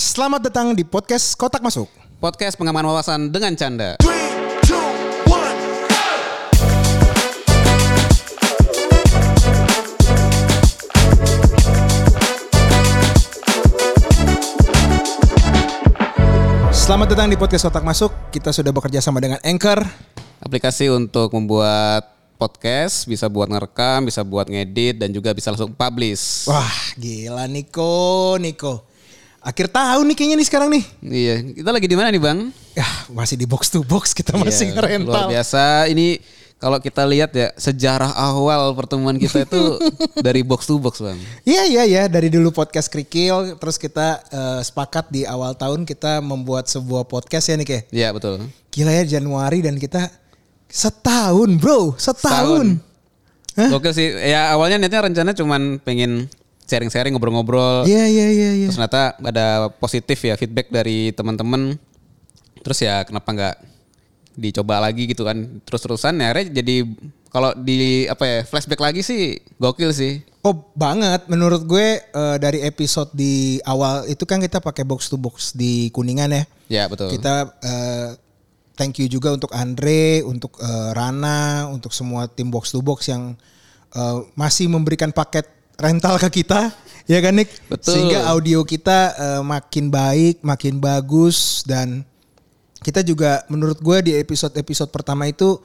Selamat datang di podcast Kotak Masuk. Podcast pengaman wawasan dengan canda. Selamat datang di podcast Kotak Masuk. Kita sudah bekerja sama dengan Anchor. Aplikasi untuk membuat podcast, bisa buat ngerekam, bisa buat ngedit dan juga bisa langsung publish. Wah, gila Niko, Niko. Akhir tahun nih kayaknya nih sekarang nih. Iya, kita lagi di mana nih, Bang? Ya, masih di box to box kita masih Iya, ngerental. Luar biasa. Ini kalau kita lihat ya sejarah awal pertemuan kita itu dari box to box, Bang. Iya iya iya dari dulu podcast Krikil terus kita eh, sepakat di awal tahun kita membuat sebuah podcast ya nih kayak Iya, betul. gila ya Januari dan kita setahun bro setahun. Hah? Oke sih. Ya awalnya niatnya rencana cuman pengen sharing-sharing ngobrol-ngobrol. Iya iya iya iya. Terus ternyata ada positif ya feedback dari teman-teman. Terus ya kenapa nggak dicoba lagi gitu kan terus-terusan ya akhirnya jadi kalau di apa ya flashback lagi sih gokil sih. Oh banget menurut gue eh, dari episode di awal itu kan kita pakai box to box di Kuningan ya. Ya betul. Kita eh, thank you juga untuk Andre, untuk eh, Rana, untuk semua tim box to box yang eh, masih memberikan paket rental ke kita, ya kan Nick? Betul. Sehingga audio kita eh, makin baik, makin bagus dan kita juga menurut gue di episode-episode pertama itu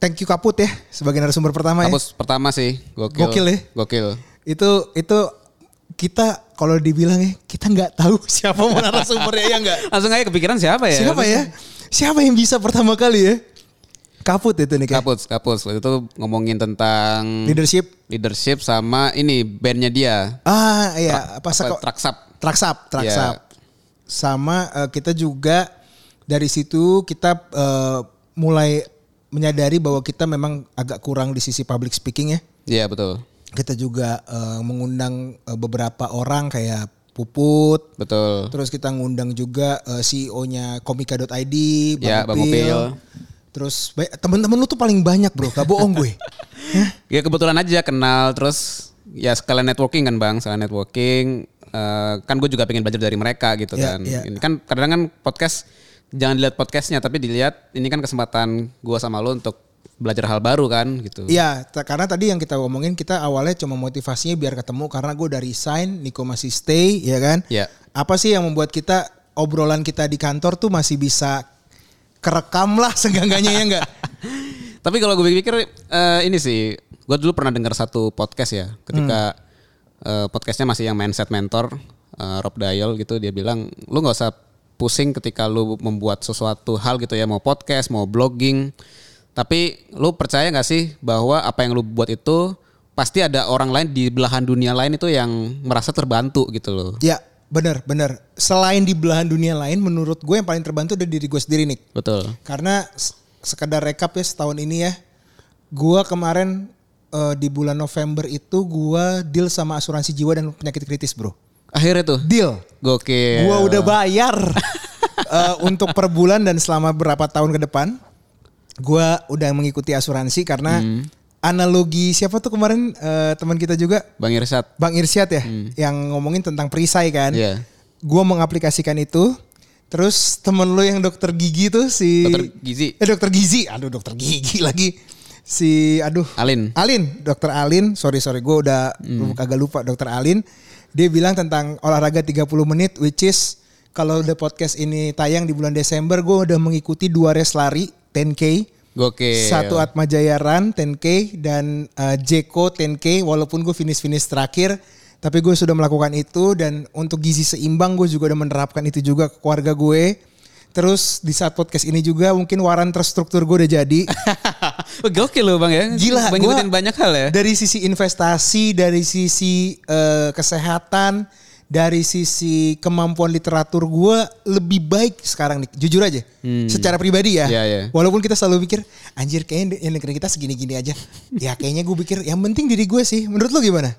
thank you Kaput ya sebagai narasumber pertama ya. Kampus pertama sih gokil. Gokil ya? Gokil. Itu itu kita kalau dibilang ya kita nggak tahu siapa mau narasumbernya ya nggak. Langsung aja kepikiran siapa ya? Siapa ya? Siapa yang bisa pertama kali ya? Kaput itu nih kayak. Kapus, Kapus. Waktu itu ngomongin tentang Leadership. leadership sama ini bandnya dia. Ah iya apa Apa, Traksap. Traksap, Traksap. Iya. Sama eh, kita juga dari situ kita eh, mulai menyadari bahwa kita memang agak kurang di sisi public speaking ya. Iya betul. Kita juga eh, mengundang eh, beberapa orang kayak Puput, Betul. Terus kita ngundang juga eh, CEO-nya komika.id, Bang Ya, Bang Upil. Upil. Terus temen-temen lu tuh paling banyak bro, gak bohong gue. Ya kebetulan aja kenal terus ya sekalian networking kan bang, sekalian networking. Eh, kan gue juga pengen belajar dari mereka gitu Iya, kan. iya. Ini kan kadang kan podcast jangan dilihat podcastnya tapi dilihat ini kan kesempatan gue sama lo untuk belajar hal baru kan gitu. Iya, karena tadi yang kita omongin kita awalnya cuma motivasinya biar ketemu karena gue udah resign, Niko masih stay, ya kan? Ya. Apa sih yang membuat kita obrolan kita di kantor tuh masih bisa kerekam lah senggangannya ya enggak? Tapi kalau gue pikir eh, ini sih, gue dulu pernah dengar satu podcast ya, ketika eh, podcastnya masih yang mindset mentor eh, Rob Dial gitu, dia bilang lu nggak usah pusing ketika lu membuat sesuatu hal gitu ya, mau podcast, mau blogging, tapi lu percaya nggak sih bahwa apa yang lu buat itu pasti ada orang lain di belahan dunia lain itu yang merasa terbantu gitu loh. ya, bener bener. Selain di belahan dunia lain, menurut gue yang paling terbantu dari diri gue sendiri nih. Betul. Karena sekedar rekap ya setahun ini ya. Gua kemarin eh, di bulan November itu gua deal sama asuransi jiwa dan penyakit kritis, Bro. Akhirnya tuh, Deal. gokil. Gua udah bayar eh, untuk per bulan dan selama berapa tahun ke depan. Gua udah mengikuti asuransi karena analogi siapa tuh kemarin eh, teman kita juga Bang Irsyad. Bang Irsyad ya yang ngomongin tentang perisai kan. Iya. Gua mengaplikasikan itu. Terus temen lu yang dokter gigi tuh si Dokter Gizi. Eh dokter gizi, aduh dokter gigi lagi. Si aduh Alin. Alin, dokter Alin, sorry sorry gue udah kagak lupa dokter Alin. Dia bilang tentang olahraga 30 menit which is kalau udah podcast ini tayang di bulan Desember gue udah mengikuti dua race lari 10k. Gokil. Satu Atma Jaya Run 10k dan uh, Jeko 10k walaupun gue finish-finish terakhir tapi gue sudah melakukan itu dan untuk gizi seimbang gue juga udah menerapkan itu juga ke keluarga gue. Terus di saat podcast ini juga mungkin waran terstruktur gue udah jadi. Gokil loh bang ya. Gila, ngikutin banyak hal ya. Dari sisi investasi, dari sisi eh, kesehatan, dari sisi kemampuan literatur gue lebih baik sekarang nih. Jujur aja, secara pribadi ya. Iya, iya. Walaupun kita selalu pikir, anjir kayaknya yang negeri kita segini-gini aja. ya kayaknya gue pikir yang penting diri gue sih. Menurut lo gimana?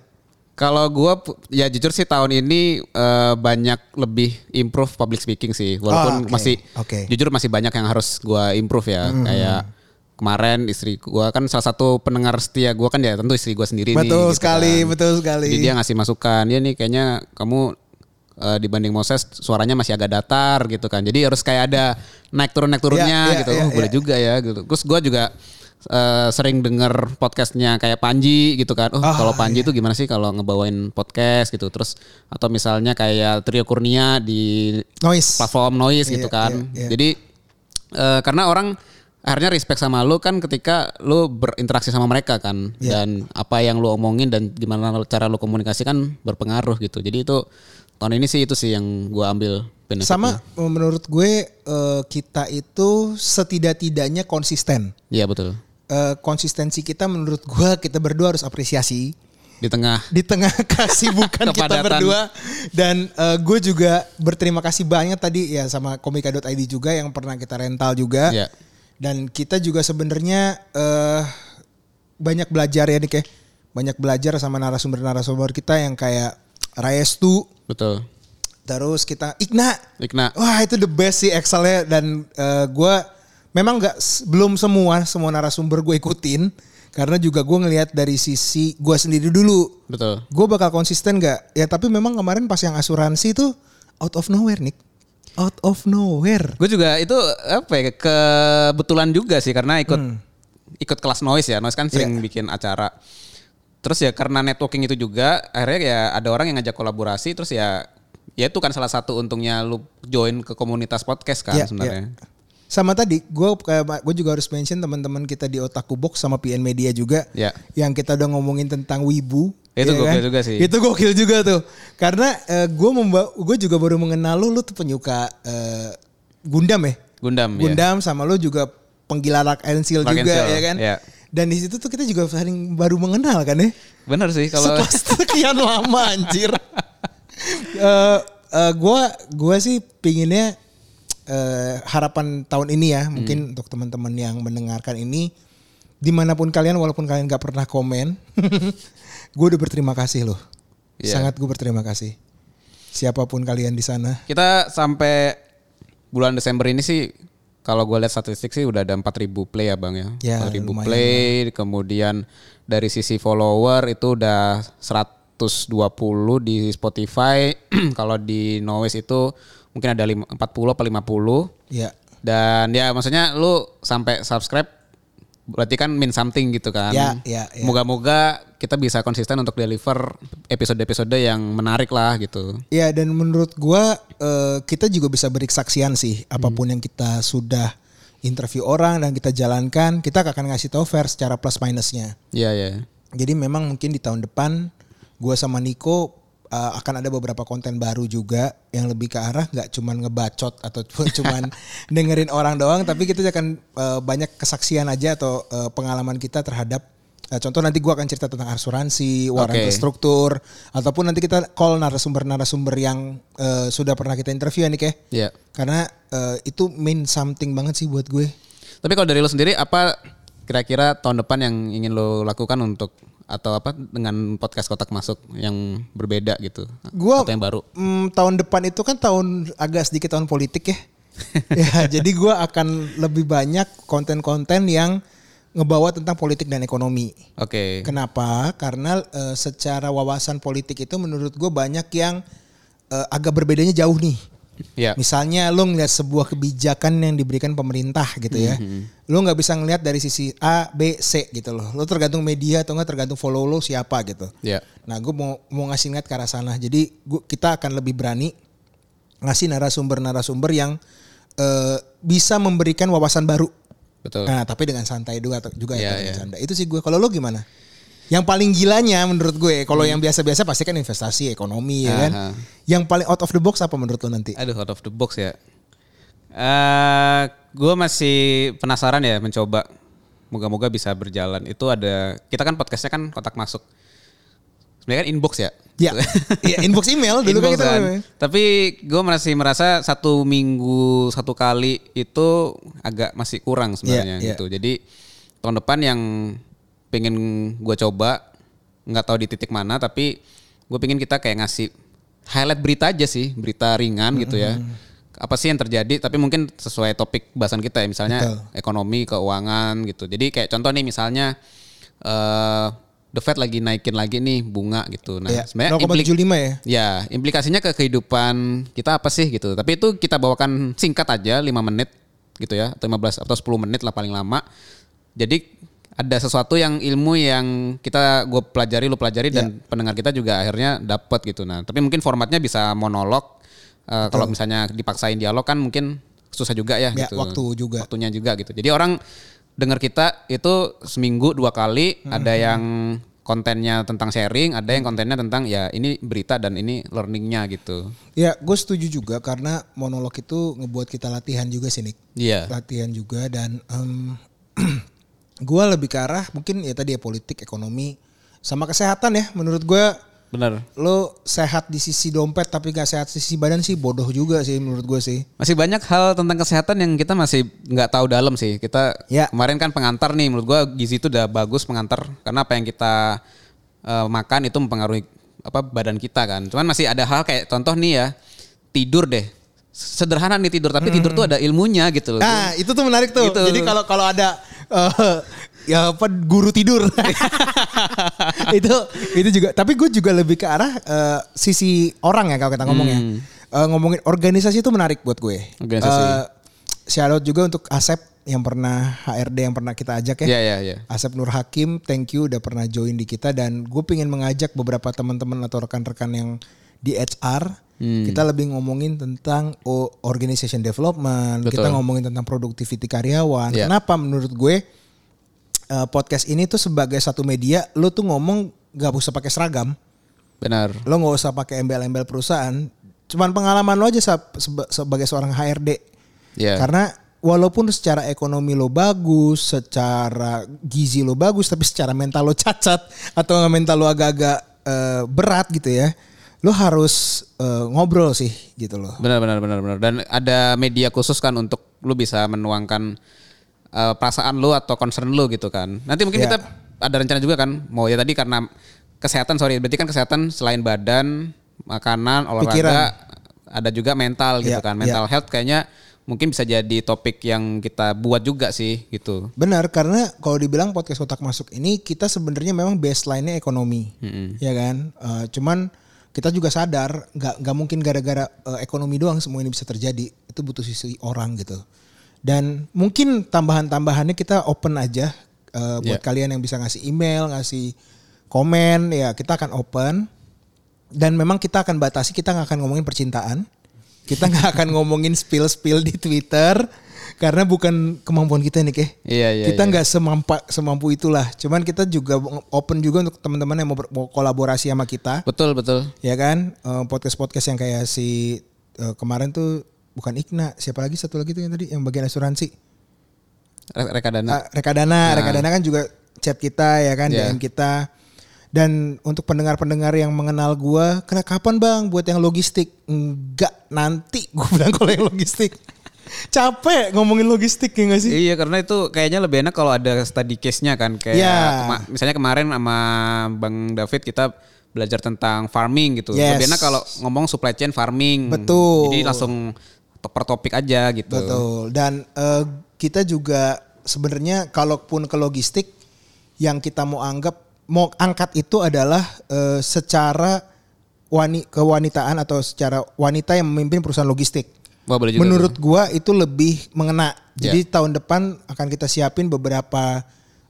Kalau gua pu- ya jujur sih tahun ini eh, banyak lebih improve public speaking sih. Ah, Walaupun oke, masih oke. jujur masih banyak yang harus gua improve ya. Kayak kemarin istri gua kan salah satu pendengar setia gua kan ya tentu istri gua sendiri nih. betul gitu sekali, kan. betul sekali. Jadi dia ngasih masukan, ya nih kayaknya kamu eh, dibanding Moses suaranya masih agak datar gitu kan. Jadi harus kayak ada naik turun naik turunnya Iya, iya, gitu. iya, oh, boleh iya. juga ya gitu. Terus gue juga eh, sering denger podcastnya kayak Panji gitu kan. Oh, Ah, kalau Panji iya. itu gimana sih kalau ngebawain podcast gitu. Terus atau misalnya kayak Trio Kurnia di Noise. platform noise gitu Iya, kan. iya, iya. Jadi eh, karena orang akhirnya respect sama lu kan ketika lu berinteraksi sama mereka kan Iya. dan apa yang lu omongin dan gimana cara lu komunikasi kan berpengaruh gitu. Jadi itu tahun ini sih itu sih yang gua ambil benefitnya. Sama menurut gue eh, kita itu setidak-tidaknya konsisten. Iya betul. Eh, konsistensi kita menurut gue kita berdua harus apresiasi Di tengah di tengah kesibukan kita berdua dan eh, gue juga berterima kasih banyak tadi ya sama komika.id juga yang pernah kita rental juga Iya. Dan kita juga sebenarnya eh banyak belajar ya nih kayak banyak belajar sama narasumber-narasumber kita yang kayak Raestu betul. terus kita Igna Ikna. Wah itu the best sih Excelnya dan eh, gue memang nggak belum semua semua narasumber gue ikutin karena juga gue ngelihat dari sisi gue sendiri dulu. Betul. Gue bakal konsisten nggak? Ya tapi memang kemarin pas yang asuransi tuh out of nowhere Nick. Out of nowhere. Gue juga itu apa ya kebetulan juga sih karena ikut ikut kelas noise ya. Noise kan sering bikin acara. Terus ya karena networking itu juga akhirnya ya ada orang yang ngajak kolaborasi terus ya ya itu kan salah satu untungnya lu join ke komunitas podcast kan Ya, sebenarnya. ya. Sama tadi gue gue juga harus mention teman-teman kita di Otaku Box sama PN Media juga Ya. yang kita udah ngomongin tentang wibu. Itu ya gokil juga sih. Itu gokil juga tuh. Karena gue memba gue juga baru mengenal lu lu tuh penyuka eh, Gundam ya. Gundam, ya. Gundam sama lu juga penggila Lark and Seal Lark and juga Seal, ya kan. ya. Dan di situ tuh kita juga saling baru mengenal kan ya. Bener sih kalau Setelah sekian lama anjir. Eh eh, gua gua sih pinginnya eh, harapan tahun ini ya, mungkin Hmm. untuk teman-teman yang mendengarkan ini di mana pun kalian walaupun kalian nggak pernah komen, gue udah berterima kasih loh. Iya. Sangat gue berterima kasih. Siapa pun kalian di sana. kita sampai bulan Desember ini sih kalau gue lihat statistik sih udah ada 4000 play ya Bang ya. Ya, 4000 lumayan play kemudian dari sisi follower itu udah 120 di Spotify. kalau di Noise itu mungkin ada lima- 40 apa 50. Ya. Dan ya maksudnya lu sampai subscribe berarti kan mean something gitu kan. Ya, ya, ya. Moga-moga kita bisa konsisten untuk deliver episode-episode yang menarik lah gitu. Ya dan menurut gua eh, kita juga bisa beri kesaksian sih apa pun yang kita sudah interview orang dan kita jalankan kita akan ngasih tahu fair secara plus minusnya. Iya ya. Jadi memang mungkin di tahun depan gua sama Niko uh, akan ada beberapa konten baru juga yang lebih ke arah nggak cuman ngebacot atau cuman dengerin orang doang tapi kita akan uh, banyak kesaksian aja atau uh, pengalaman kita terhadap uh, contoh nanti gua akan cerita tentang asuransi, waran Oke. struktur ataupun nanti kita call narasumber-narasumber yang uh, sudah pernah kita interview ya Nik ya. Iya. Karena uh, itu mean something banget sih buat gue. Tapi kalau dari lo sendiri apa kira-kira tahun depan yang ingin lo lakukan untuk atau apa dengan podcast kotak masuk yang berbeda gitu? Gua atau yang baru? mm, tahun depan itu kan tahun agak sedikit tahun politik ya. ya, jadi gua akan lebih banyak konten-konten yang ngebawa tentang politik dan ekonomi. Oke. Kenapa? Karena eh, secara wawasan politik itu menurut gue banyak yang eh, agak berbedanya jauh nih. Iya. Misalnya lo ngeliat sebuah kebijakan yang diberikan pemerintah gitu ya. Lo nggak bisa ngeliat dari sisi A, B, C gitu loh. Lo tergantung media atau nggak tergantung follow lo siapa gitu. Iya. Nah gue mau, mau ngasih ngeliat ke arah sana. Jadi gua, kita akan lebih berani ngasih narasumber-narasumber yang eh, bisa memberikan wawasan baru. Betul. Nah tapi dengan santai juga juga Iya, ya dengan canda. Itu sih gue. Kalau lo gimana? Yang paling gilanya menurut gue, kalau yang biasa-biasa pasti kan investasi, ekonomi ya kan. Hmm. Yang paling out of the box apa menurut lo nanti? Aduh out of the box ya. Eh, gue masih penasaran ya mencoba. Moga-moga bisa berjalan. Itu ada kita kan podcastnya kan kotak masuk. Sebenarnya kan inbox ya. Ya, ya inbox email dulu kan Inbox kita. kan. Tapi gue masih merasa satu minggu satu kali itu agak masih kurang sebenarnya Iya, iya. gitu. Jadi tahun depan yang pengen gue coba nggak tahu di titik mana tapi gue pengen kita kayak ngasih highlight berita aja sih berita ringan gitu ya apa sih yang terjadi tapi mungkin sesuai topik bahasan kita ya misalnya Betul. ekonomi keuangan gitu jadi kayak contoh nih misalnya eh the Fed lagi naikin lagi nih bunga gitu. Nah, Ya, sebenarnya implik- 0,75 ya. Ya, implikasinya ke kehidupan kita apa sih gitu. Tapi itu kita bawakan singkat aja 5 menit gitu ya, atau 15 atau 10 menit lah paling lama. Jadi ada sesuatu yang ilmu yang kita gue pelajari, lu pelajari dan pendengar kita juga akhirnya dapat gitu. Nah, tapi mungkin formatnya bisa monolog. Eh, kalau misalnya dipaksain dialog kan mungkin susah juga ya, Ya, gitu. waktu juga. Waktunya juga gitu. Jadi orang dengar kita itu seminggu dua kali, Hmm, ada yang kontennya tentang sharing, ada yang kontennya tentang ya ini berita dan ini learningnya gitu. Ya, gue setuju juga karena monolog itu ngebuat kita latihan juga sih, Nick. Iya. Latihan juga dan em, gue lebih ke arah mungkin ya tadi ya politik, ekonomi, sama kesehatan ya. Menurut gue Bener. lo sehat di sisi dompet tapi gak sehat di sisi badan sih bodoh juga sih menurut gue sih. Masih banyak hal tentang kesehatan yang kita masih nggak tahu dalam sih. Kita Ya. kemarin kan pengantar nih, menurut gua gizi itu udah bagus pengantar karena apa yang kita eh, makan itu mempengaruhi apa badan kita kan. Cuman masih ada hal kayak contoh nih ya tidur deh. Sederhana nih tidur, tapi tidur tuh ada ilmunya gitu loh. Nah itu tuh menarik tuh. Gitu. Jadi kalau kalau ada eh, ya apa guru tidur itu itu juga. Tapi gue juga lebih ke arah eh, sisi orang ya kalau kita ngomongnya. Eh, ngomongin organisasi itu menarik buat gue. Organisasi. Eh, shout out juga untuk Asep yang pernah HRD yang pernah kita ajak ya. Iya, iya, iya. Asep Nur Hakim, thank you udah pernah join di kita dan gue pengen mengajak beberapa teman-teman atau rekan-rekan yang di HR. Hmm. Kita lebih ngomongin tentang oh, organization development, Betul. kita ngomongin tentang productivity karyawan. Iya. Kenapa menurut gue eh, podcast ini tuh sebagai satu media, lo tuh ngomong gak usah pakai seragam, Benar. lo nggak usah pakai embel-embel perusahaan. Cuman pengalaman lo aja sebagai seorang HRD. Iya. Karena walaupun secara ekonomi lo bagus, secara gizi lo bagus, tapi secara mental lo cacat atau mental lo agak-agak eh, berat gitu ya, lo harus eh, ngobrol sih gitu loh. Benar benar benar benar. Dan ada media khusus kan untuk lu bisa menuangkan eh, perasaan lu atau concern lu gitu kan. Nanti mungkin Ya. kita ada rencana juga kan mau ya tadi karena kesehatan sorry berarti kan kesehatan selain badan, makanan, olahraga Pikiran. ada juga mental gitu Ya, kan. ya. Mental health kayaknya mungkin bisa jadi topik yang kita buat juga sih gitu. Benar karena kalau dibilang podcast kotak masuk ini kita sebenarnya memang baseline-nya ekonomi, ya kan. Eh, cuman kita juga sadar nggak nggak mungkin gara-gara eh, ekonomi doang semua ini bisa terjadi. Itu butuh sisi orang gitu. Dan mungkin tambahan-tambahannya kita open aja eh, buat Ya. kalian yang bisa ngasih email, ngasih komen, ya kita akan open. Dan memang kita akan batasi kita nggak akan ngomongin percintaan. Kita nggak akan ngomongin spill-spill di Twitter karena bukan kemampuan kita nih, Keh Iya iya. kita iya. nggak semampu semampu itulah. Cuman kita juga open juga untuk teman-teman yang mau, mau kolaborasi sama kita, Betul betul. ya kan? Podcast podcast yang kayak si eh, kemarin tuh bukan Ikna, siapa lagi satu lagi tuh yang tadi yang bagian asuransi. Re- Rekadana. Ah, Rekadana, Rekadana kan juga chat kita ya kan, Iya. DM kita. Dan untuk pendengar-pendengar yang mengenal gua, kena kapan bang buat yang logistik? Enggak, nanti gue bilang kalau yang logistik. Capek ngomongin logistik ya gak sih? Iya karena itu kayaknya lebih enak kalau ada study case-nya kan kayak Iya. kema- misalnya kemarin sama Bang David kita belajar tentang farming gitu. Yes. Lebih enak kalau ngomong supply chain farming. Betul. Jadi langsung per topik aja gitu. Betul. Dan eh, kita juga sebenarnya kalaupun ke logistik yang kita mau anggap mau angkat itu adalah eh, secara wani kewanitaan atau secara wanita yang memimpin perusahaan logistik. Wah, boleh juga Menurut gua itu lebih mengena. Jadi tahun depan akan kita siapin beberapa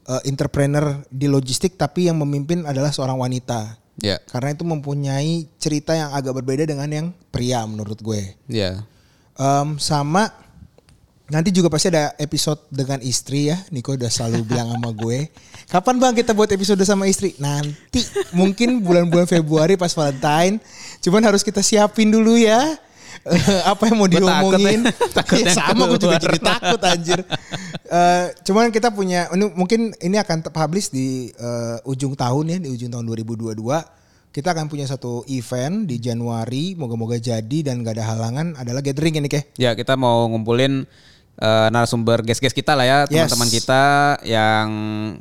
eh, entrepreneur di logistik tapi yang memimpin adalah seorang wanita. Ya. Karena itu mempunyai cerita yang agak berbeda dengan yang pria menurut gue. Ya. Em, sama nanti juga pasti ada episode dengan istri ya. Niko udah selalu bilang sama gue. Kapan bang kita buat episode sama istri? Nanti mungkin bulan-bulan Februari pas Valentine. Cuman harus kita siapin dulu ya. Apa yang mau Gua takut diomongin? ya. Takut Iya, yang sama gue juga jadi takut anjir. Eh, cuman kita punya ini mungkin ini akan publish di eh, ujung tahun ya di ujung tahun 2022. Kita akan punya satu event di Januari, moga-moga jadi dan gak ada halangan adalah gathering ini keh. Ya kita mau ngumpulin eh, narasumber guest-guest kita lah ya Yes. teman-teman kita yang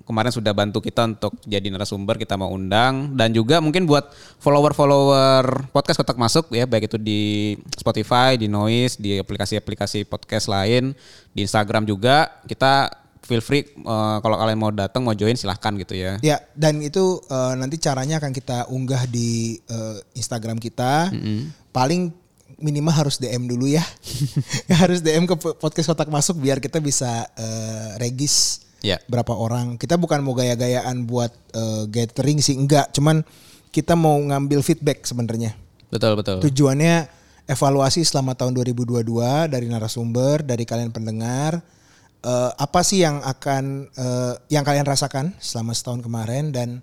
kemarin sudah bantu kita untuk jadi narasumber kita mau undang dan juga mungkin buat follower-follower podcast kotak masuk ya baik itu di Spotify, di Noise, di aplikasi-aplikasi podcast lain, di Instagram juga kita feel free uh, kalau kalian mau datang mau join silahkan gitu ya. Ya, dan itu uh, nanti caranya akan kita unggah di uh, Instagram kita. Paling minimal harus DM dulu ya. harus DM ke podcast kotak masuk biar kita bisa uh, regis Ya. berapa orang. Kita bukan mau gaya-gayaan buat uh, gathering sih, enggak. Cuman kita mau ngambil feedback sebenarnya. Betul betul. Tujuannya evaluasi selama tahun 2022 dari narasumber, dari kalian pendengar. Eh, apa sih yang akan eh, yang kalian rasakan selama setahun kemarin dan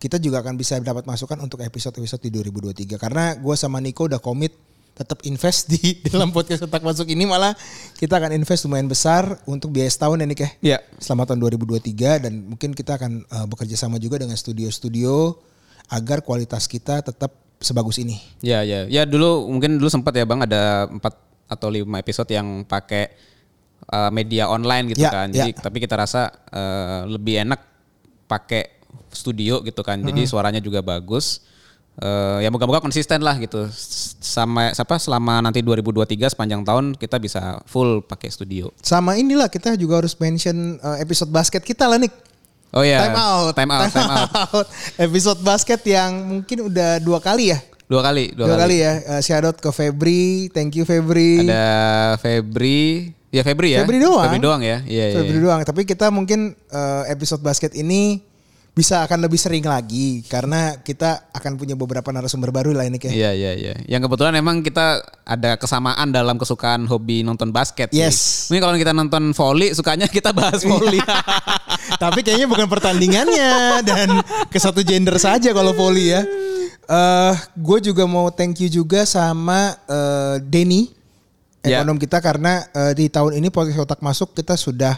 kita juga akan bisa dapat masukan untuk episode-episode di 2023 karena gue sama Nico udah komit tetap invest di dalam podcast otak masuk ini malah kita akan invest lumayan besar untuk biaya setahun ya Nick ya Ya. selama tahun 2023 dan mungkin kita akan eh, bekerja sama juga dengan studio-studio agar kualitas kita tetap sebagus ini. Ya ya ya dulu mungkin dulu sempat ya bang ada empat atau lima episode yang pakai uh, media online gitu Ya, kan. ya. Jadi tapi kita rasa uh, lebih enak pakai studio gitu kan. Jadi suaranya juga bagus. Uh, ya moga-moga konsisten lah gitu. Sama siapa selama nanti 2023 sepanjang tahun kita bisa full pakai studio. Sama inilah kita juga harus mention uh, episode basket kita lah Nick. Oh ya. time out. Time out. Time, out. episode basket yang mungkin udah dua kali ya. Dua kali. Dua, Dua, kali. kali. ya. Uh, shout out ke Febri. Thank you Febri. Ada Febri. Ya Febri ya. Febri doang. Febri doang ya. Iya. iya, Febri iya. doang. Tapi kita mungkin uh, episode basket ini bisa akan lebih sering lagi karena kita akan punya beberapa narasumber baru lah ini kayak. Iya iya iya. Yang kebetulan emang kita ada kesamaan dalam kesukaan hobi nonton basket. sih. Yes. Mungkin kalau kita nonton volley, sukanya kita bahas volley. Tapi kayaknya bukan pertandingannya dan ke satu gender saja kalau volley ya. Eh, gue juga mau thank you juga sama eh, Denny Ya. ekonom kita karena eh, di tahun ini podcast otak masuk kita sudah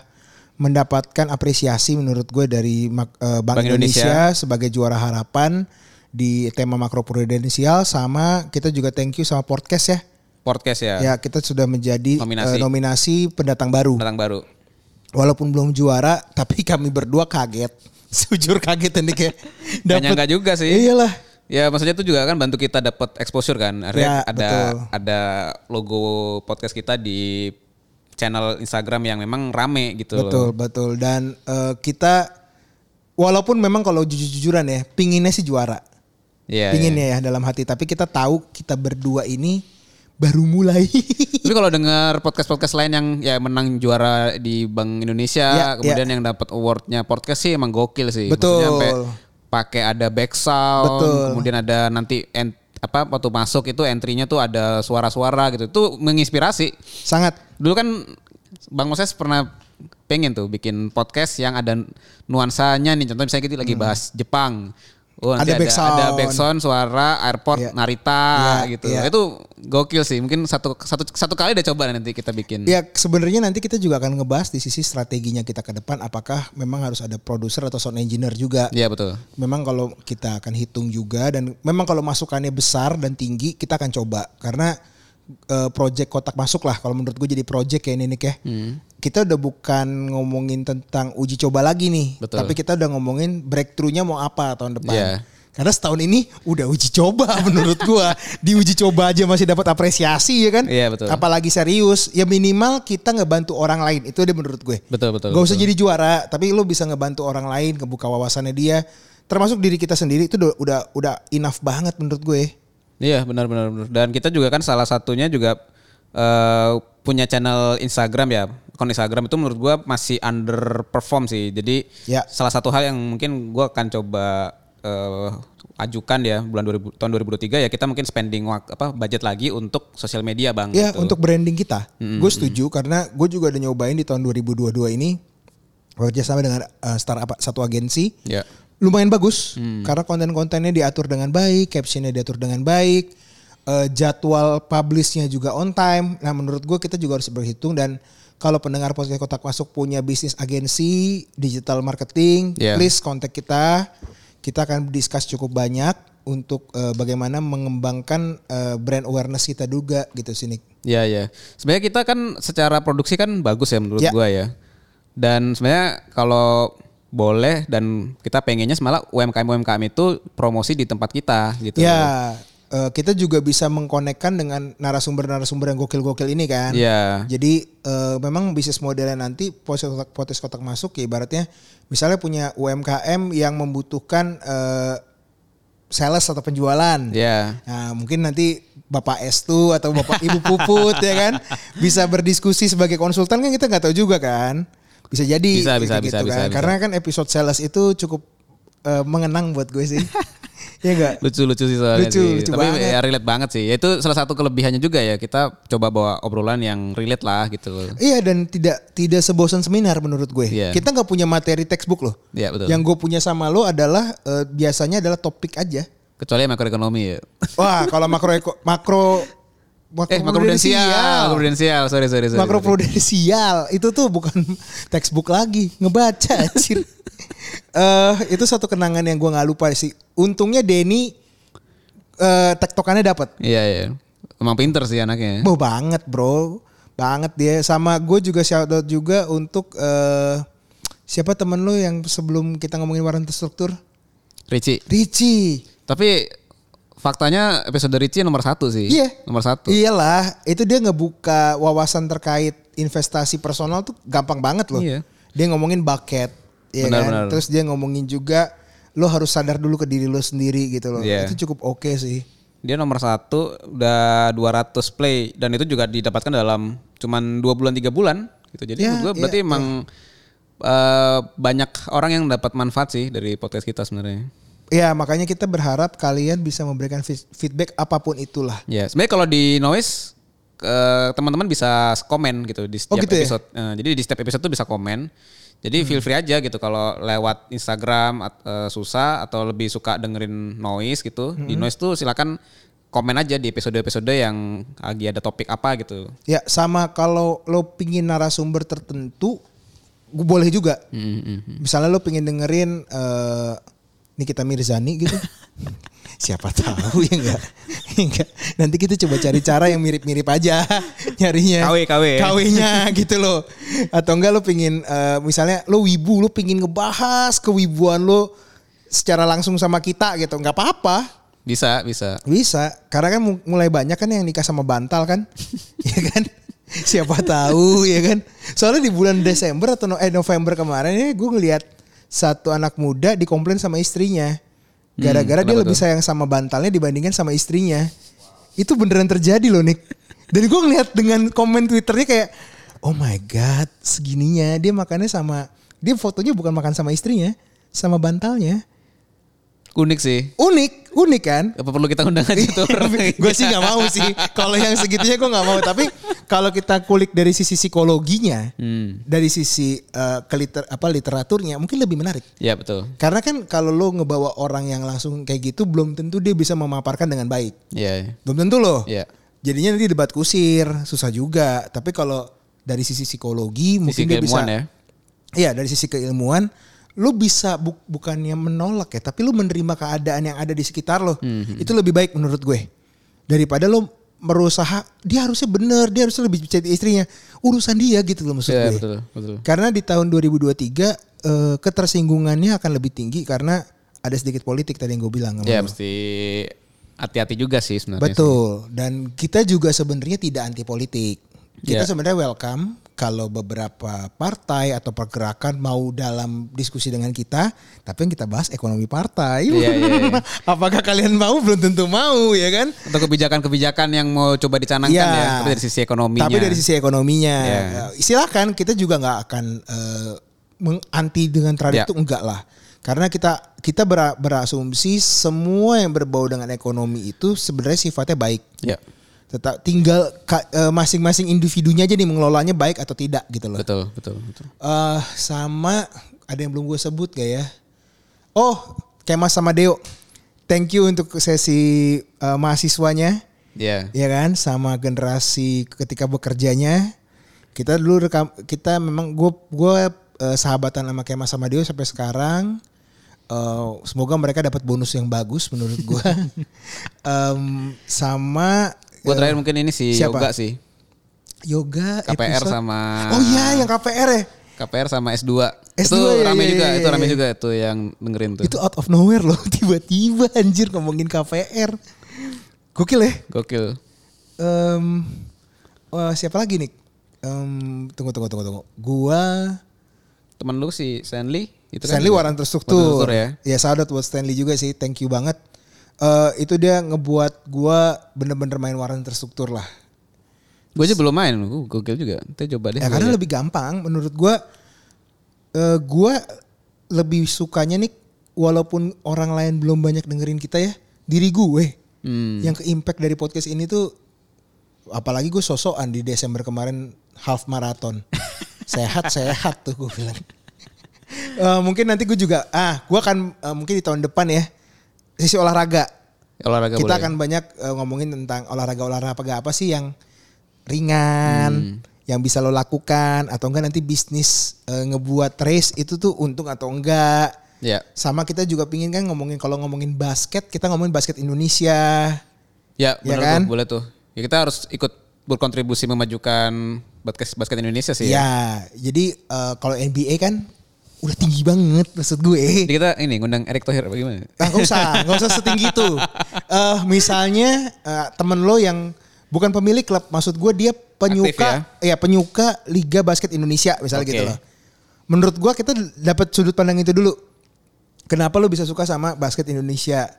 mendapatkan apresiasi menurut gue dari eh, Bank, Bank Indonesia. Indonesia. sebagai juara harapan di tema makro prudensial sama kita juga thank you sama podcast ya. Podcast ya. Ya kita sudah menjadi Nominasi. eh, nominasi pendatang baru Datang baru. walaupun belum juara tapi kami berdua kaget jujur kaget ini kayak Gak nyangka juga sih. iyalah Ya maksudnya itu juga kan bantu kita dapat exposure kan. Ya, ada betul. ada logo podcast kita di channel Instagram yang memang rame gitu loh. betul betul dan eh, kita walaupun memang kalau jujur-jujuran ya pinginnya sih juara Iya. iya. pinginnya ya dalam hati tapi kita tahu kita berdua ini baru mulai Tapi kalau dengar podcast-podcast lain yang ya menang juara di Bank Indonesia, Ya, kemudian yang dapat awardnya podcast sih emang gokil sih. Betul. Maksudnya sampai pakai ada back sound, Betul. kemudian ada nanti en- apa waktu masuk itu entry-nya tuh ada suara-suara gitu. Itu menginspirasi. sangat Dulu kan Bang Moses pernah pengen tuh bikin podcast yang ada nuansanya nih. Contoh misalnya kita lagi bahas Jepang. Oh, Hmm. Ada ada, back sound. ada back sound, suara airport Iya. Narita Iya, gitu. iya. Itu gokil sih. Mungkin satu satu satu kali deh coba nanti kita bikin. ya sebenarnya nanti kita juga akan ngebahas di sisi strateginya kita ke depan apakah memang harus ada produser atau sound engineer juga Iya betul. memang kalau kita akan hitung juga dan memang kalau masukannya besar dan tinggi kita akan coba karena eh, project kotak masuk lah kalau menurut gue jadi project kayak ini nih kayak Hmm. kita udah bukan ngomongin tentang uji coba lagi nih Betul. tapi kita udah ngomongin breakthrough-nya mau apa tahun depan Iya. karena setahun ini udah uji coba menurut gua di uji coba aja masih dapat apresiasi ya kan Iya, betul. apalagi serius ya minimal kita ngebantu orang lain itu dia menurut gue Betul betul. Gak usah betul. jadi juara, tapi lu bisa ngebantu orang lain, ngebuka wawasannya dia, termasuk diri kita sendiri itu udah udah, udah enough banget menurut gue. Iya benar benar benar. Dan kita juga kan salah satunya juga eh, punya channel Instagram ya. Akun Instagram itu menurut gua masih underperform sih. Jadi Ya. salah satu hal yang mungkin gua akan coba eh, ajukan ya bulan 2000, tahun 2023 ya kita mungkin spending apa budget lagi untuk sosial media bang. Ya gitu. untuk branding kita, gue setuju karena gue juga udah nyobain di tahun 2022 ini bekerja sama dengan uh, startup satu agensi. Ya. Lumayan bagus karena konten-kontennya diatur dengan baik, captionnya diatur dengan baik, eh, jadwal publishnya juga on time. Nah menurut gue kita juga harus berhitung dan kalau pendengar podcast kotak masuk punya bisnis agensi digital marketing, Yeah. please kontak kita. Kita akan discuss cukup banyak untuk eh, bagaimana mengembangkan eh, brand awareness kita juga gitu sini. Iya ya. Sebenarnya kita kan secara produksi kan bagus ya menurut Ya. gua ya. Dan sebenarnya kalau boleh dan kita pengennya malah UMKM UMKM itu promosi di tempat kita gitu. Ya eh, kita juga bisa mengkonekkan dengan narasumber-narasumber yang gokil-gokil ini kan. Iya. Jadi eh, memang bisnis modelnya nanti potes kotak, potes kotak masuk ya ibaratnya misalnya punya UMKM yang membutuhkan eh, sales atau penjualan. Iya. Nah, mungkin nanti Bapak Estu atau Bapak Ibu Puput ya kan bisa berdiskusi sebagai konsultan kan kita nggak tahu juga kan. Bisa jadi Bisa, bisa, gitu bisa, kan. bisa, bisa. Karena kan episode sales itu cukup eh, mengenang buat gue sih. ya enggak? Lucu-lucu sih soalnya Lucu, sih. lucu Tapi banget. ya relate banget sih. Ya, Itu salah satu kelebihannya juga ya. Kita coba bawa obrolan yang relate lah gitu. Iya dan tidak tidak sebosan seminar menurut gue. Iya. Kita nggak punya materi textbook loh. Iya betul. Yang gue punya sama lo adalah eh, biasanya adalah topik aja. Kecuali makroekonomi ya. Wah kalau makro makro Eh makroprudensial. Makroprudensial. Sorry, sorry, sorry. makro prudensial itu tuh bukan textbook lagi ngebaca anjir. Eh itu satu kenangan yang gua nggak lupa sih. Untungnya Denny eh tektokannya dapat. Iya, iya. Emang pinter sih anaknya. Mau banget bro, banget dia. Sama gue juga shout out juga untuk eh siapa temen lu yang sebelum kita ngomongin waran terstruktur? Ricci. Ricci. Tapi faktanya episode Ricci nomor satu sih. Iya. Nomor satu. Iyalah, itu dia ngebuka wawasan terkait investasi personal tuh gampang banget loh. Iya. Dia ngomongin bucket, ya Benar, kan? benar. Terus dia ngomongin juga lo harus sadar dulu ke diri lo sendiri gitu loh. Iya. Itu cukup oke sih. Dia nomor satu udah 200 play dan itu juga didapatkan dalam cuman dua bulan tiga bulan gitu. Jadi Ya, menurut gue ya, berarti emang eh, banyak orang yang dapat manfaat sih dari podcast kita sebenarnya. Ya makanya kita berharap kalian bisa memberikan feed- feedback apa pun itulah. Ya, sebenarnya kalau di noise teman-teman bisa komen gitu di setiap Oh, gitu ya? Hmm. episode. Eh, jadi di setiap episode tuh bisa komen. Jadi feel free aja gitu kalau lewat Instagram eh, susah atau lebih suka dengerin noise gitu. Di Hmm. noise tuh silakan komen aja di episode-episode yang lagi ada topik apa gitu. Ya sama kalau lo pingin narasumber tertentu, gue boleh juga. Hmm, Misalnya lo pingin dengerin eh Nikita Mirzani gitu. Siapa tahu ya enggak. enggak. Nanti kita coba cari cara yang mirip-mirip aja nyarinya. KW, KW. KW-nya gitu loh. Atau enggak lo pingin eh, misalnya lo wibu lo pingin ngebahas kewibuan lo secara langsung sama kita gitu. nggak apa-apa. Bisa, bisa. Bisa, karena kan mu- mulai banyak kan yang nikah sama bantal kan, ya kan? Siapa tahu ya kan? Soalnya di bulan Desember atau no- eh November kemarin ya gue ngelihat satu anak muda dikomplain sama istrinya, gara-gara dia kenapa lebih tuh? sayang sama bantalnya dibandingkan sama istrinya. Itu beneran terjadi loh Nick. Dan gue ngelihat dengan komen twitternya kayak, oh my god, segininya dia makannya sama, dia fotonya bukan makan sama istrinya, sama bantalnya. Unik sih. Unik, unik kan? Apa perlu kita undang aja tuh gue sih nggak mau sih. Kalau yang segitunya gue nggak mau. Tapi kalau kita kulik dari sisi psikologinya, Hmm. dari sisi eh, keliter apa literaturnya, mungkin lebih menarik. Ya betul. Karena kan kalau lo ngebawa orang yang langsung kayak gitu, belum tentu dia bisa memaparkan dengan baik. Iya. Belum tentu loh. Iya. Jadinya nanti debat kusir, susah juga. Tapi kalau dari sisi psikologi, mungkin dia bisa. ya. Iya dari sisi keilmuan, lu bisa bu- bukannya menolak ya, tapi lu menerima keadaan yang ada di sekitar lo. Hmm, Itu lebih baik menurut gue daripada lo berusaha dia harusnya bener, dia harusnya lebih percaya istrinya. Urusan dia gitu loh maksud Iya gue. betul, betul. Karena di tahun 2023 eh, ketersinggungannya akan lebih tinggi karena ada sedikit politik tadi yang gue bilang. Ya lo. mesti hati-hati juga sih sebenarnya. Betul. Dan kita juga sebenarnya tidak anti politik. Kita Ya. sebenarnya welcome kalau beberapa partai atau pergerakan mau dalam diskusi dengan kita, tapi yang kita bahas ekonomi partai. Iya, iya, iya. Apakah kalian mau? Belum tentu mau, ya kan? Atau kebijakan-kebijakan yang mau coba dicanangkan Iya. ya, tapi dari sisi ekonominya. Tapi dari sisi ekonominya, eh, silakan kita juga nggak akan eh, menganti dengan tradisi Iya. itu enggak lah. Karena kita kita ber- berasumsi semua yang berbau dengan ekonomi itu sebenarnya sifatnya baik. Ya, Tetap tinggal eh, masing-masing individunya aja nih mengelolanya baik atau tidak gitu loh. betul, betul, betul. Eh, sama ada yang belum gue sebut gak ya? Oh, Kemas sama Deo. Thank you untuk sesi eh, mahasiswanya, Ya. ya kan? Sama generasi ketika bekerjanya. Kita dulu rekam, kita memang gue gue eh, sahabatan sama Kemas sama Deo sampai sekarang. Eh, semoga mereka dapat bonus yang bagus menurut gue. Em, sama Gue terakhir mungkin ini si siapa? Yoga sih. yoga KPR episode- sama Oh iya yang KPR ya. KPR sama S2. S2 itu ya, rame ya, juga, ya, itu rame ya. juga tuh yang dengerin tuh. Itu out of nowhere loh tiba-tiba anjir ngomongin KPR. Gokil ya. Gokil. Em, wah, siapa lagi nih? Em, tunggu tunggu tunggu tunggu. Gua Temen lu si Stanley itu kan Stanley juga Waran terstruktur. Waran terstruktur ya. Ya sahabat buat Stanley juga sih. Thank you banget. Eh itu dia ngebuat gua bener-bener main waran terstruktur lah. Gue aja belum main, gue gokil juga. Kita coba deh. Ya karena liat. lebih gampang menurut gua. eh gua lebih sukanya nih walaupun orang lain belum banyak dengerin kita ya, diri gue Hmm. yang ke impact dari podcast ini tuh apalagi gue sosokan di Desember kemarin half marathon. sehat sehat tuh gue bilang. Eh, mungkin nanti gue juga ah gue akan eh, mungkin di tahun depan ya sisi olahraga olahraga kita boleh. akan banyak eh, ngomongin tentang olahraga olahraga apa sih yang ringan yang bisa lo lakukan atau enggak nanti bisnis eh, ngebuat race itu tuh untung atau enggak Ya. sama kita juga pingin kan ngomongin kalau ngomongin basket kita ngomongin basket Indonesia Ya, Ya kan? tuh, boleh tuh. Ya kita harus ikut berkontribusi memajukan basket basket Indonesia sih ya. ya jadi eh, kalau NBA kan udah tinggi banget maksud gue Jadi kita ini ngundang Erick Thohir bagaimana? Nah, gak usah, gak usah setinggi itu. Eh, misalnya eh, temen lo yang bukan pemilik klub, maksud gue dia penyuka, ya? penyuka Liga Basket Indonesia misalnya Oke. gitu loh. Menurut gue kita dapat sudut pandang itu dulu. Kenapa lo bisa suka sama basket Indonesia?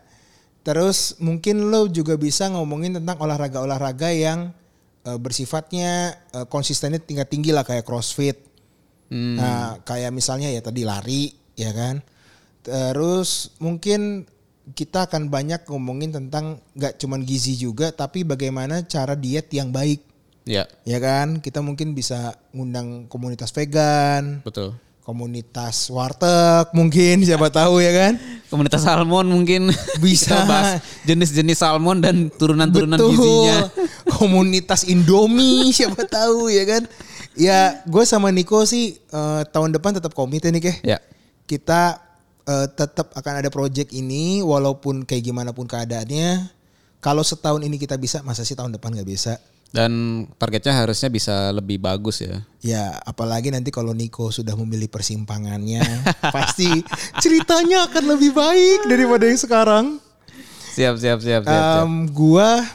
Terus mungkin lo juga bisa ngomongin tentang olahraga-olahraga yang eh, bersifatnya eh, konsistennya tingkat tinggi lah kayak CrossFit. Hmm. Nah, kayak misalnya ya tadi lari, ya kan. Terus mungkin kita akan banyak ngomongin tentang nggak cuman gizi juga, tapi bagaimana cara diet yang baik, Ya, ya kan. Kita mungkin bisa ngundang komunitas vegan, betul. komunitas warteg mungkin siapa tahu ya kan. Komunitas salmon mungkin Bisa. Kita bahas jenis-jenis salmon dan turunan-turunan Betul. gizinya. Komunitas Indomie siapa tahu ya kan. Ya, gue sama Niko sih eh, tahun depan tetap komit ya Nik ya. Ya. kita eh, tetap akan ada project ini walaupun kayak gimana pun keadaannya. Kalau setahun ini kita bisa, masa sih tahun depan nggak bisa? Dan targetnya harusnya bisa lebih bagus ya. Ya, apalagi nanti kalau Niko sudah memilih persimpangannya, pasti ceritanya akan lebih baik daripada yang sekarang. Siap, siap, siap, siap. siap. Em, gua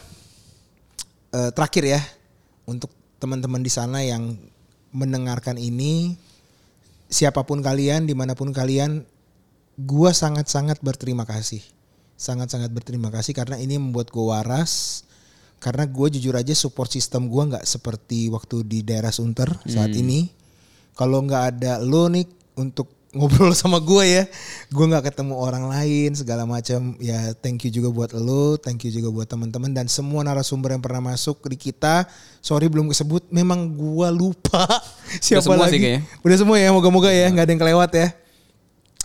eh, terakhir ya untuk teman-teman di sana yang mendengarkan ini, siapa pun kalian, di mana pun kalian, gua sangat-sangat berterima kasih, sangat-sangat berterima kasih karena ini membuat gua waras. Karena gue jujur aja support system gua nggak seperti waktu di daerah Sunter saat ini. Kalau nggak ada lo nih untuk ngobrol sama gue ya, gue nggak ketemu orang lain segala macam. Ya thank you juga buat lo, thank you juga buat teman-teman dan semua narasumber yang pernah masuk di kita. Sorry belum kesebut, memang gue lupa siapa semua lagi. sih kayaknya. Udah semua ya, moga-moga ya nggak ada yang kelewat ya.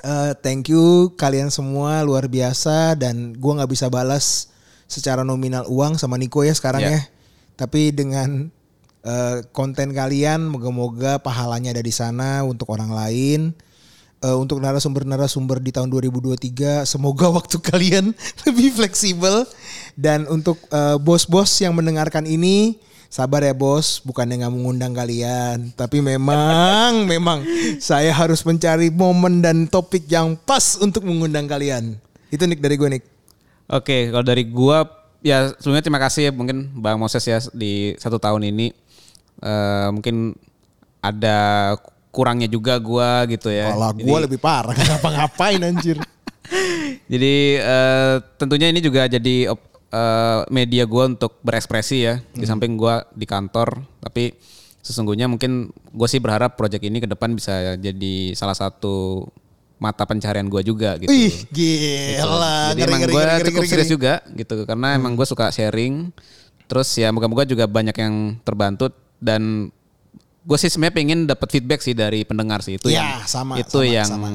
Eh, thank you kalian semua luar biasa dan gue nggak bisa balas secara nominal uang sama Niko ya sekarang Ya. ya. Tapi dengan eh, konten kalian moga-moga pahalanya ada di sana untuk orang lain. Eh, untuk narasumber-narasumber di tahun 2023 semoga waktu kalian lebih fleksibel. Dan untuk eh, bos-bos yang mendengarkan ini sabar ya bos. Bukannya nggak mengundang kalian. Tapi memang memang saya harus mencari momen dan topik yang pas untuk mengundang kalian. Itu Nick dari gue Nick. Oke, kalau dari gua ya sebelumnya terima kasih ya mungkin Bang Moses ya di satu tahun ini. Eh mungkin ada kurangnya juga gua gitu ya. Kalau Jadi- gue lebih parah kenapa ngapain anjir Jadi eh, tentunya ini juga jadi eh, media gua untuk berekspresi ya di samping gua di kantor, tapi sesungguhnya mungkin gue sih berharap proyek ini ke depan bisa jadi salah satu mata pencarian gua juga gitu. Ih gila Jadi Ngeri, emang gue cukup ngeri, serius ngeri. juga gitu karena emang gue suka sharing. Terus ya moga-moga juga banyak yang terbantu dan gue sih sebenarnya pengen dapat feedback sih dari pendengar sih itu Ya, yang sama, itu sama, yang sama.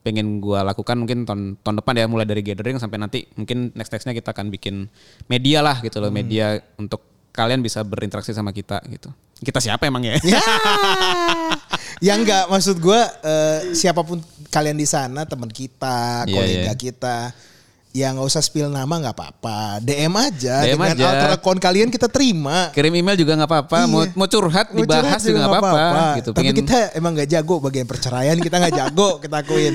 pengen gue lakukan mungkin tahun tahun depan ya mulai dari gathering sampai nanti mungkin next nextnya kita akan bikin media lah gitu Hmm. loh media untuk kalian bisa berinteraksi sama kita gitu. Kita siapa emang ya? Ya. ya enggak maksud gue eh, siapa pun kalian di sana teman kita, Iya, kolega iya. kita ya nggak usah spill nama nggak apa-apa DM aja DM dengan aja. alter account kalian kita terima Kirim email juga nggak apa-apa. Mau Iya. mau curhat Mau dibahas curhat juga nggak apa-apa. Gitu. Tapi Pengen- kita emang nggak jago bagian perceraian kita nggak jago kita akuin.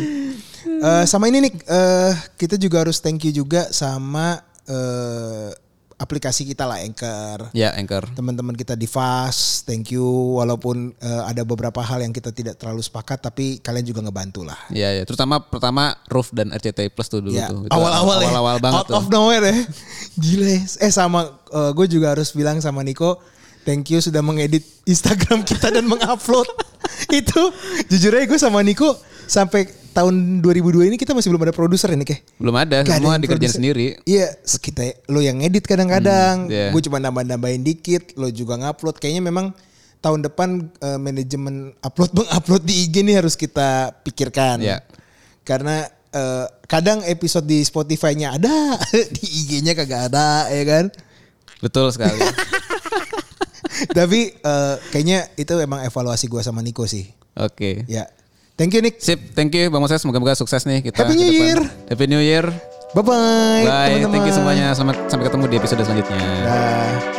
Eh, sama ini nih eh, kita juga harus thank you juga sama eh, aplikasi kita lah Anchor. Ya, Anchor. Teman-teman kita di Fast, thank you. Walaupun eh, ada beberapa hal yang kita tidak terlalu sepakat, tapi kalian juga ngebantu lah. Ya, ya. Terutama pertama Roof dan RCTI Plus tuh dulu Ya, tuh. Awal-awal ya. Awal-awal banget Out tuh. of nowhere ya. Gila ya. Eh sama gue juga harus bilang sama Niko, thank you sudah mengedit Instagram kita dan mengupload. Itu jujur aja gue sama Niko sampai tahun 2002 ini kita masih belum ada produser ini kayak. Belum ada, Gak ada semua yang dikerjain sendiri. Iya, kita lo yang edit kadang-kadang, Hmm, iya. gue cuma nambah-nambahin dikit, lo juga ngupload. Kayaknya memang tahun depan eh, manajemen upload mengupload di IG nih harus kita pikirkan. Iya. Karena eh, kadang episode di Spotify-nya ada, di IG-nya kagak ada, ya kan? Betul sekali. Tapi eh, kayaknya itu emang evaluasi gue sama Niko sih. Oke. Ya, thank you Nick. Sip, thank you Bang Moses. Semoga-moga sukses nih kita. Happy New. Year. Happy New Year. Bye bye. Bye. Thank you semuanya. Selamat sampai ketemu di episode selanjutnya. Dah.